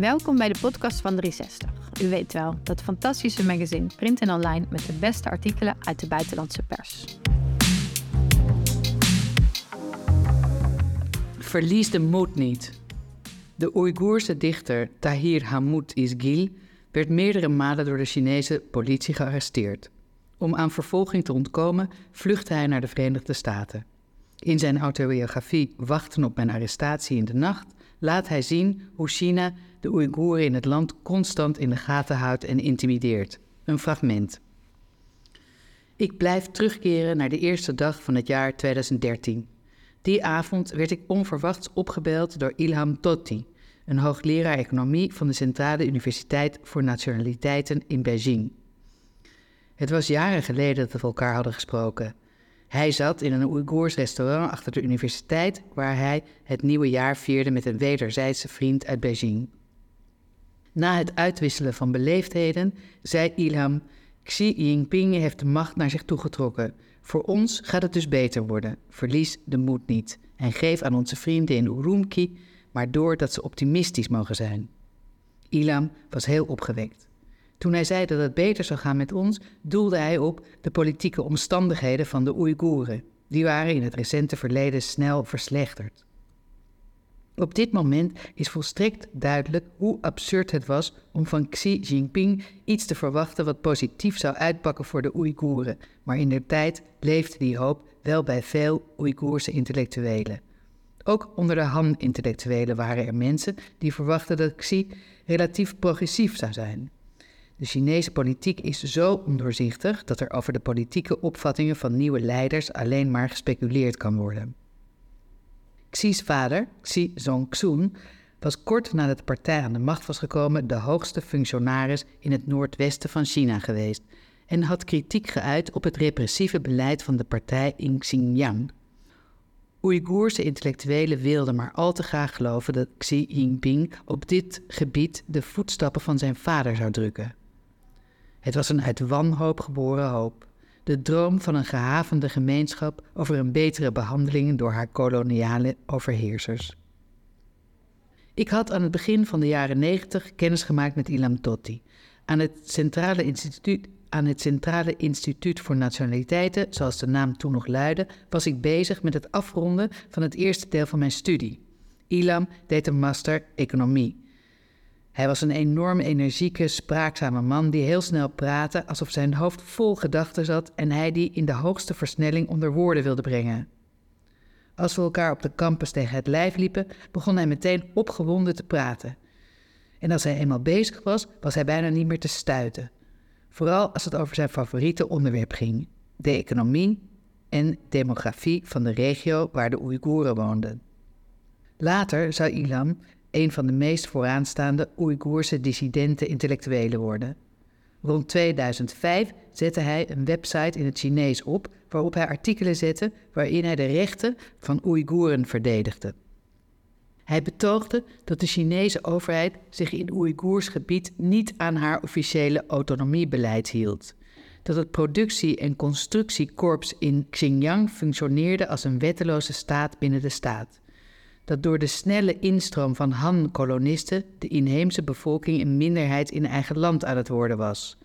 Welkom bij de podcast van 360. U weet wel, dat fantastische magazine print en online met de beste artikelen uit de buitenlandse pers. Verlies de moed niet. De Oeigoerse dichter Tahir Hamoud Isgil werd meerdere malen door de Chinese politie gearresteerd. Om aan vervolging te ontkomen vluchtte hij naar de Verenigde Staten. In zijn autobiografie Wachten op mijn arrestatie in de nacht laat hij zien hoe China de Oeigoeren in het land constant in de gaten houdt en intimideert. Een fragment. Ik blijf terugkeren naar de eerste dag van het jaar 2013. Die avond werd ik onverwachts opgebeld door Ilham Tohti, een hoogleraar economie van de Centrale Universiteit voor Nationaliteiten in Beijing. Het was jaren geleden dat we elkaar hadden gesproken. Hij zat in een Oeigoers restaurant achter de universiteit, waar hij het nieuwe jaar vierde met een wederzijdse vriend uit Beijing. Na het uitwisselen van beleefdheden zei Ilham: Xi Jinping heeft de macht naar zich toegetrokken. Voor ons gaat het dus beter worden. Verlies de moed niet en geef aan onze vrienden in Urumqi maar door dat ze optimistisch mogen zijn. Ilham was heel opgewekt. Toen hij zei dat het beter zou gaan met ons, doelde hij op de politieke omstandigheden van de Oeigoeren. Die waren in het recente verleden snel verslechterd. Op dit moment is volstrekt duidelijk hoe absurd het was om van Xi Jinping iets te verwachten wat positief zou uitpakken voor de Oeigoeren, maar in der tijd leefde die hoop wel bij veel Oeigoerse intellectuelen. Ook onder de Han-intellectuelen waren er mensen die verwachten dat Xi relatief progressief zou zijn. De Chinese politiek is zo ondoorzichtig dat er over de politieke opvattingen van nieuwe leiders alleen maar gespeculeerd kan worden. Xi's vader, Xi Zongxun, was kort nadat de partij aan de macht was gekomen de hoogste functionaris in het noordwesten van China geweest en had kritiek geuit op het repressieve beleid van de partij in Xinjiang. Oeigoerse intellectuelen wilden maar al te graag geloven dat Xi Jinping op dit gebied de voetstappen van zijn vader zou drukken. Het was een uit wanhoop geboren hoop, de droom van een gehavende gemeenschap over een betere behandeling door haar koloniale overheersers. Ik had aan het begin van de jaren negentig kennis gemaakt met Ilham Tohti aan het Centrale Instituut aan het Centrale Instituut voor Nationaliteiten, zoals de naam toen nog luidde, was ik bezig met het afronden van het eerste deel van mijn studie. Ilam deed een master economie. Hij was een enorm energieke, spraakzame man die heel snel praatte alsof zijn hoofd vol gedachten zat en hij die in de hoogste versnelling onder woorden wilde brengen. Als we elkaar op de campus tegen het lijf liepen, begon hij meteen opgewonden te praten. En als hij eenmaal bezig was, was hij bijna niet meer te stuiten. Vooral als het over zijn favoriete onderwerp ging: de economie en demografie van de regio waar de Oeigoeren woonden. Later zou Ilam een van de meest vooraanstaande Oeigoerse dissidente intellectuelen worden. Rond 2005 zette hij een website in het Chinees op waarop hij artikelen zette waarin hij de rechten van Oeigoeren verdedigde. Hij betoogde dat de Chinese overheid zich in Oeigoers gebied niet aan haar officiële autonomiebeleid hield. Dat het productie- en constructiekorps in Xinjiang functioneerde als een wetteloze staat binnen de staat. Dat door de snelle instroom van Han-kolonisten de inheemse bevolking een minderheid in eigen land aan het worden was.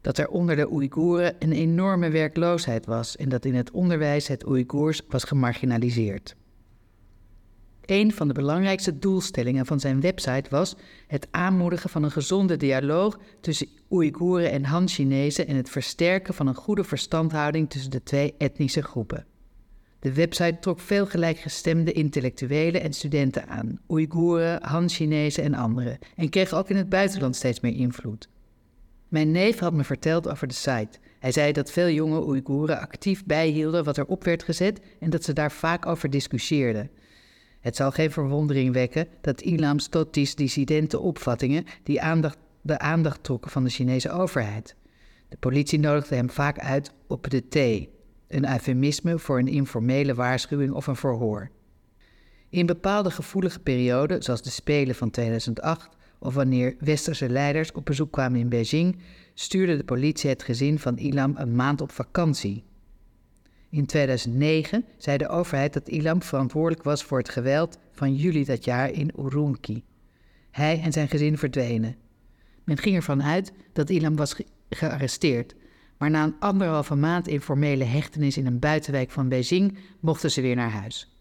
Dat er onder de Oeigoeren een enorme werkloosheid was en dat in het onderwijs het Oeigoers was gemarginaliseerd. Een van de belangrijkste doelstellingen van zijn website was het aanmoedigen van een gezonde dialoog tussen Oeigoeren en Han-Chinezen en het versterken van een goede verstandhouding tussen de twee etnische groepen. De website trok veel gelijkgestemde intellectuelen en studenten aan, Oeigoeren, Han-Chinezen en anderen, en kreeg ook in het buitenland steeds meer invloed. Mijn neef had me verteld over de site. Hij zei dat veel jonge Oeigoeren actief bijhielden wat erop werd gezet en dat ze daar vaak over discussieerden. Het zal geen verwondering wekken dat Ilham's Toti's dissidente opvattingen die aandacht, de aandacht trokken van de Chinese overheid. De politie nodigde hem vaak uit op de thee, een eufemisme voor een informele waarschuwing of een verhoor. In bepaalde gevoelige perioden, zoals de Spelen van 2008 of wanneer westerse leiders op bezoek kwamen in Beijing, stuurde de politie het gezin van Ilam een maand op vakantie. In 2009 zei de overheid dat Ilam verantwoordelijk was voor het geweld van juli dat jaar in Urumqi. Hij en zijn gezin verdwenen. Men ging ervan uit dat Ilam was gearresteerd, maar na een anderhalve maand informele hechtenis in een buitenwijk van Beijing mochten ze weer naar huis.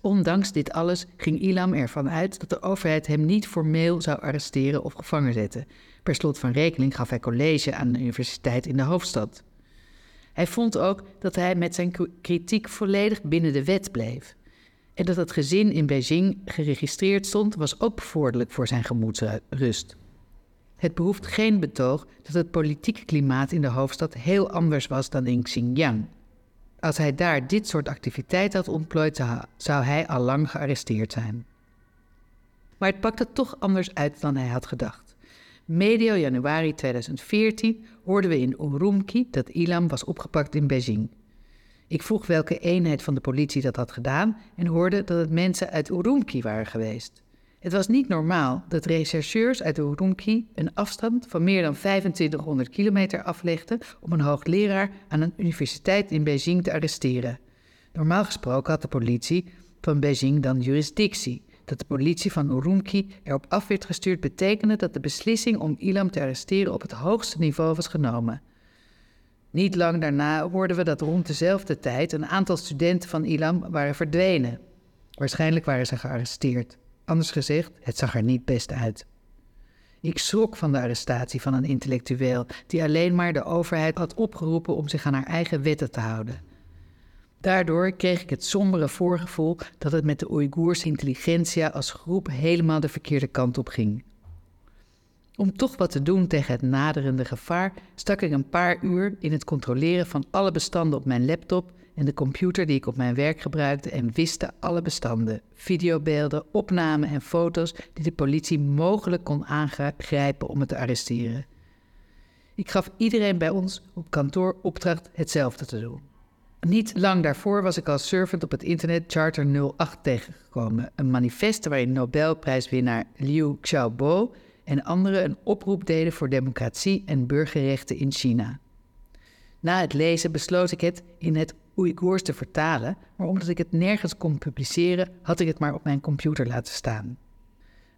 Ondanks dit alles ging Ilam ervan uit dat de overheid hem niet formeel zou arresteren of gevangen zetten. Per slot van rekening gaf hij college aan de universiteit in de hoofdstad. Hij vond ook dat hij met zijn kritiek volledig binnen de wet bleef. En dat het gezin in Beijing geregistreerd stond, was ook bevorderlijk voor zijn gemoedsrust. Het behoeft geen betoog dat het politieke klimaat in de hoofdstad heel anders was dan in Xinjiang. Als hij daar dit soort activiteit had ontplooid, zou hij al lang gearresteerd zijn. Maar het pakte toch anders uit dan hij had gedacht. Medio januari 2014 hoorden we in Urumqi dat Ilam was opgepakt in Beijing. Ik vroeg welke eenheid van de politie dat had gedaan en hoorde dat het mensen uit Urumqi waren geweest. Het was niet normaal dat rechercheurs uit Urumqi een afstand van meer dan 2500 kilometer aflegden om een hoogleraar aan een universiteit in Beijing te arresteren. Normaal gesproken had de politie van Beijing dan jurisdictie. Dat de politie van Urumqi erop af werd gestuurd betekende dat de beslissing om Ilam te arresteren op het hoogste niveau was genomen. Niet lang daarna hoorden we dat rond dezelfde tijd een aantal studenten van Ilam waren verdwenen. Waarschijnlijk waren ze gearresteerd. Anders gezegd, het zag er niet best uit. Ik schrok van de arrestatie van een intellectueel die alleen maar de overheid had opgeroepen om zich aan haar eigen wetten te houden. Daardoor kreeg ik het sombere voorgevoel dat het met de Oeigoerse intelligentsia als groep helemaal de verkeerde kant op ging. Om toch wat te doen tegen het naderende gevaar, stak ik een paar uur in het controleren van alle bestanden op mijn laptop en de computer die ik op mijn werk gebruikte en wiste alle bestanden, videobeelden, opnamen en foto's die de politie mogelijk kon aangrijpen om het te arresteren. Ik gaf iedereen bij ons op kantoor opdracht hetzelfde te doen. Niet lang daarvoor was ik als servant op het internet Charter 08 tegengekomen, een manifest waarin Nobelprijswinnaar Liu Xiaobo en anderen een oproep deden voor democratie en burgerrechten in China. Na het lezen besloot ik het in het Oeigoers te vertalen, maar omdat ik het nergens kon publiceren, had ik het maar op mijn computer laten staan.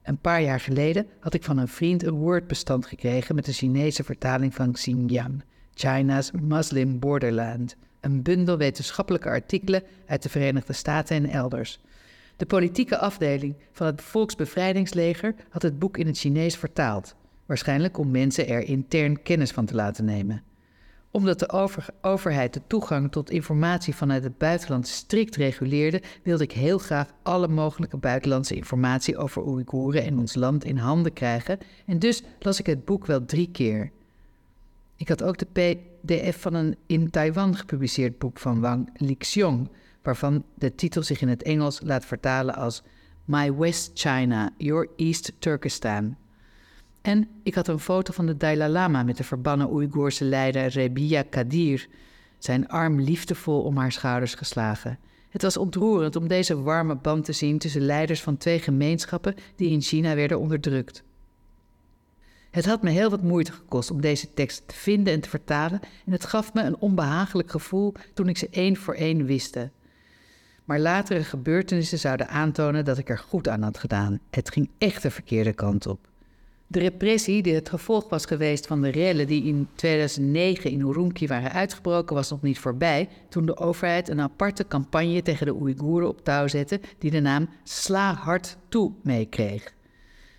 Een paar jaar geleden had ik van een vriend een Word-bestand gekregen met de Chinese vertaling van Xinjiang, China's Muslim Borderland, een bundel wetenschappelijke artikelen uit de Verenigde Staten en elders. De politieke afdeling van het Volksbevrijdingsleger had het boek in het Chinees vertaald, waarschijnlijk om mensen er intern kennis van te laten nemen omdat de overheid de toegang tot informatie vanuit het buitenland strikt reguleerde, wilde ik heel graag alle mogelijke buitenlandse informatie over Oeigoeren en ons land in handen krijgen. En dus las ik het boek wel drie keer. Ik had ook de PDF van een in Taiwan gepubliceerd boek van Wang Lixiong, waarvan de titel zich in het Engels laat vertalen als My West China, Your East Turkestan. En ik had een foto van de Dalai Lama met de verbannen Oeigoerse leider Rebia Kadir, zijn arm liefdevol om haar schouders geslagen. Het was ontroerend om deze warme band te zien tussen leiders van twee gemeenschappen die in China werden onderdrukt. Het had me heel wat moeite gekost om deze tekst te vinden en te vertalen en het gaf me een onbehagelijk gevoel toen ik ze één voor één wiste. Maar latere gebeurtenissen zouden aantonen dat ik er goed aan had gedaan. Het ging echt de verkeerde kant op. De repressie die het gevolg was geweest van de rellen die in 2009 in Urumqi waren uitgebroken, was nog niet voorbij toen de overheid een aparte campagne tegen de Oeigoeren op touw zette die de naam Sla hard toe meekreeg.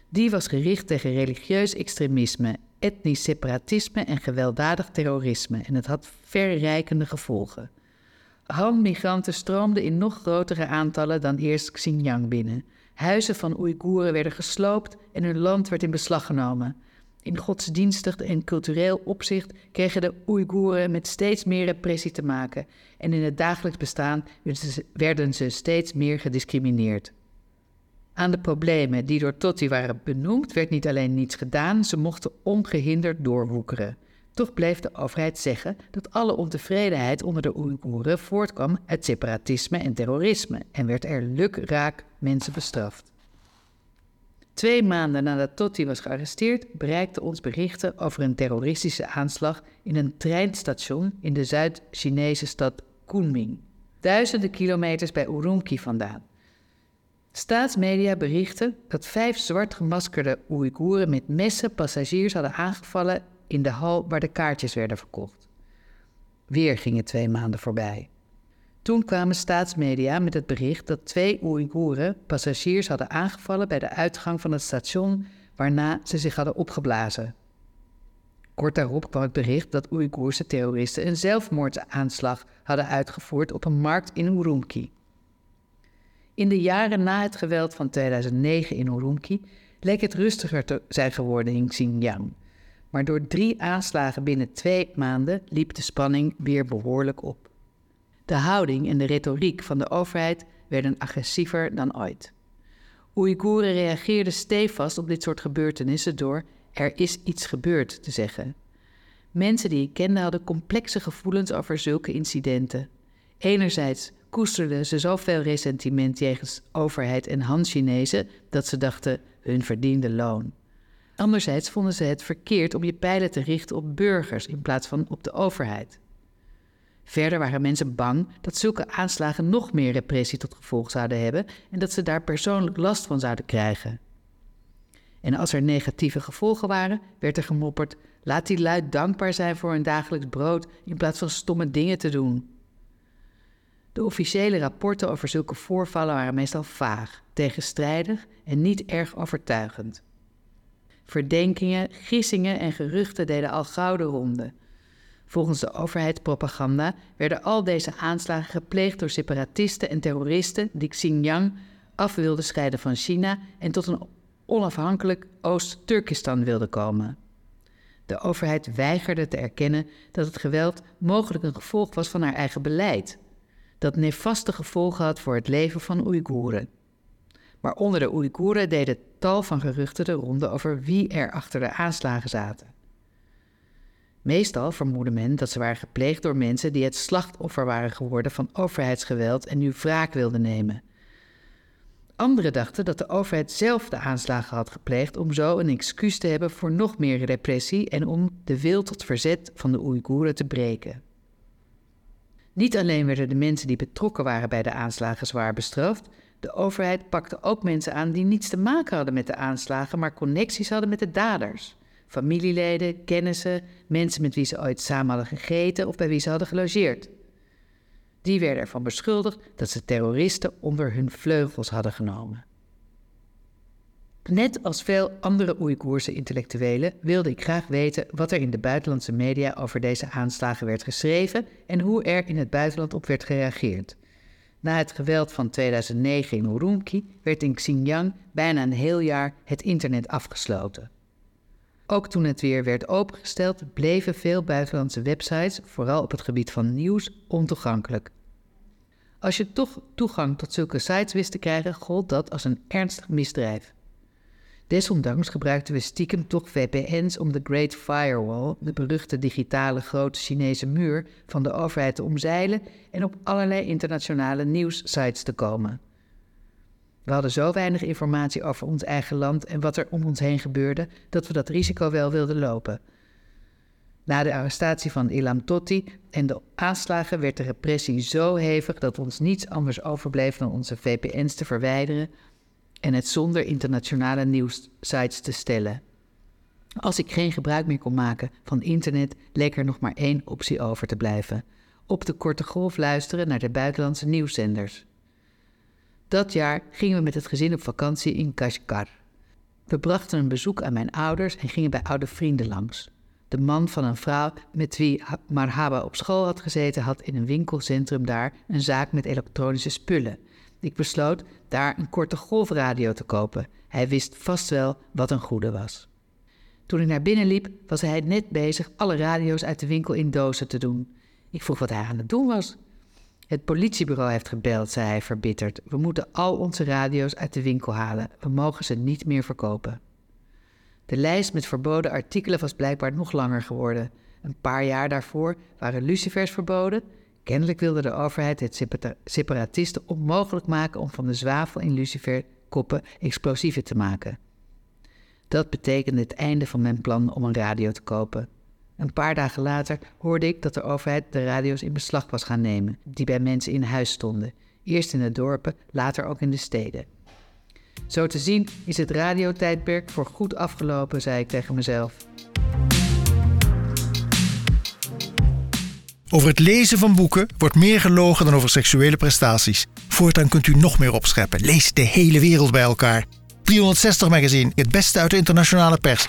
Die was gericht tegen religieus extremisme, etnisch separatisme en gewelddadig terrorisme en het had verrijkende gevolgen. Han-migranten stroomden in nog grotere aantallen dan eerst Xinjiang binnen. Huizen van Oeigoeren werden gesloopt en hun land werd in beslag genomen. In godsdienstig en cultureel opzicht kregen de Oeigoeren met steeds meer repressie te maken en in het dagelijks bestaan werden ze steeds meer gediscrimineerd. Aan de problemen die door Totti waren benoemd werd niet alleen niets gedaan, ze mochten ongehinderd doorwoekeren. Toch bleef de overheid zeggen dat alle ontevredenheid onder de Oeigoeren voortkwam uit separatisme en terrorisme en werd er lukraak mensen bestraft. Twee maanden nadat Totti was gearresteerd, bereikten ons berichten over een terroristische aanslag in een treinstation in de Zuid-Chinese stad Kunming, duizenden kilometers bij Urumqi vandaan. Staatsmedia berichten dat vijf zwart gemaskerde Oeigoeren met messen passagiers hadden aangevallen in de hal waar de kaartjes werden verkocht. Weer gingen twee maanden voorbij. Toen kwamen staatsmedia met het bericht dat twee Oeigoeren passagiers hadden aangevallen bij de uitgang van het station waarna ze zich hadden opgeblazen. Kort daarop kwam het bericht dat Oeigoerse terroristen een zelfmoordsaanslag hadden uitgevoerd op een markt in Urumqi. In de jaren na het geweld van 2009 in Urumqi leek het rustiger te zijn geworden in Xinjiang. Maar door drie aanslagen binnen twee maanden liep de spanning weer behoorlijk op. De houding en de retoriek van de overheid werden agressiever dan ooit. Oeigoeren reageerden stevast op dit soort gebeurtenissen door er is iets gebeurd te zeggen. Mensen die ik kende hadden complexe gevoelens over zulke incidenten. Enerzijds koesterden ze zoveel ressentiment jegens overheid en Han-Chinezen dat ze dachten hun verdiende loon. Anderzijds vonden ze het verkeerd om je pijlen te richten op burgers in plaats van op de overheid. Verder waren mensen bang dat zulke aanslagen nog meer repressie tot gevolg zouden hebben en dat ze daar persoonlijk last van zouden krijgen. En als er negatieve gevolgen waren, werd er gemopperd: laat die luid dankbaar zijn voor hun dagelijks brood in plaats van stomme dingen te doen. De officiële rapporten over zulke voorvallen waren meestal vaag, tegenstrijdig en niet erg overtuigend. Verdenkingen, gissingen en geruchten deden al gouden ronde. Volgens de overheidspropaganda werden al deze aanslagen gepleegd door separatisten en terroristen die Xinjiang af wilden scheiden van China en tot een onafhankelijk Oost-Turkestan wilden komen. De overheid weigerde te erkennen dat het geweld mogelijk een gevolg was van haar eigen beleid, dat nefaste gevolgen had voor het leven van Oeigoeren. Maar onder de Oeigoeren deden tal van geruchten de ronde over wie er achter de aanslagen zaten. Meestal vermoedde men dat ze waren gepleegd door mensen die het slachtoffer waren geworden van overheidsgeweld en nu wraak wilden nemen. Anderen dachten dat de overheid zelf de aanslagen had gepleegd om zo een excuus te hebben voor nog meer repressie en om de wil tot verzet van de Oeigoeren te breken. Niet alleen werden de mensen die betrokken waren bij de aanslagen zwaar bestraft, de overheid pakte ook mensen aan die niets te maken hadden met de aanslagen, maar connecties hadden met de daders. Familieleden, kennissen, mensen met wie ze ooit samen hadden gegeten of bij wie ze hadden gelogeerd. Die werden ervan beschuldigd dat ze terroristen onder hun vleugels hadden genomen. Net als veel andere Oeigoerse intellectuelen wilde ik graag weten wat er in de buitenlandse media over deze aanslagen werd geschreven en hoe er in het buitenland op werd gereageerd. Na het geweld van 2009 in Urumqi werd in Xinjiang bijna een heel jaar het internet afgesloten. Ook toen het weer werd opengesteld, bleven veel buitenlandse websites, vooral op het gebied van nieuws, ontoegankelijk. Als je toch toegang tot zulke sites wist te krijgen, gold dat als een ernstig misdrijf. Desondanks gebruikten we stiekem toch VPN's om de Great Firewall, de beruchte digitale grote Chinese muur, van de overheid te omzeilen en op allerlei internationale nieuwssites te komen. We hadden zo weinig informatie over ons eigen land en wat er om ons heen gebeurde, dat we dat risico wel wilden lopen. Na de arrestatie van Ilham Totti en de aanslagen werd de repressie zo hevig dat ons niets anders overbleef dan onze VPN's te verwijderen en het zonder internationale nieuwssites te stellen. Als ik geen gebruik meer kon maken van internet, leek er nog maar één optie over te blijven: op de korte golf luisteren naar de buitenlandse nieuwszenders. Dat jaar gingen we met het gezin op vakantie in Kashgar. We brachten een bezoek aan mijn ouders en gingen bij oude vrienden langs. De man van een vrouw met wie Marhaba op school had gezeten, had in een winkelcentrum daar een zaak met elektronische spullen. Ik besloot daar een korte golfradio te kopen. Hij wist vast wel wat een goede was. Toen ik naar binnen liep, was hij net bezig alle radio's uit de winkel in dozen te doen. Ik vroeg wat hij aan het doen was. Het politiebureau heeft gebeld, zei hij verbitterd. We moeten al onze radio's uit de winkel halen. We mogen ze niet meer verkopen. De lijst met verboden artikelen was blijkbaar nog langer geworden. Een paar jaar daarvoor waren lucifers verboden. Kennelijk wilde de overheid het separatisten onmogelijk maken om van de zwavel in luciferkoppen explosieven te maken. Dat betekende het einde van mijn plan om een radio te kopen. Een paar dagen later hoorde ik dat de overheid de radio's in beslag was gaan nemen, die bij mensen in huis stonden. Eerst in de dorpen, later ook in de steden. Zo te zien is het radiotijdperk voor goed afgelopen, zei ik tegen mezelf. Over het lezen van boeken wordt meer gelogen dan over seksuele prestaties. Voortaan kunt u nog meer opscheppen. Lees de hele wereld bij elkaar. 360 Magazine, het beste uit de internationale pers.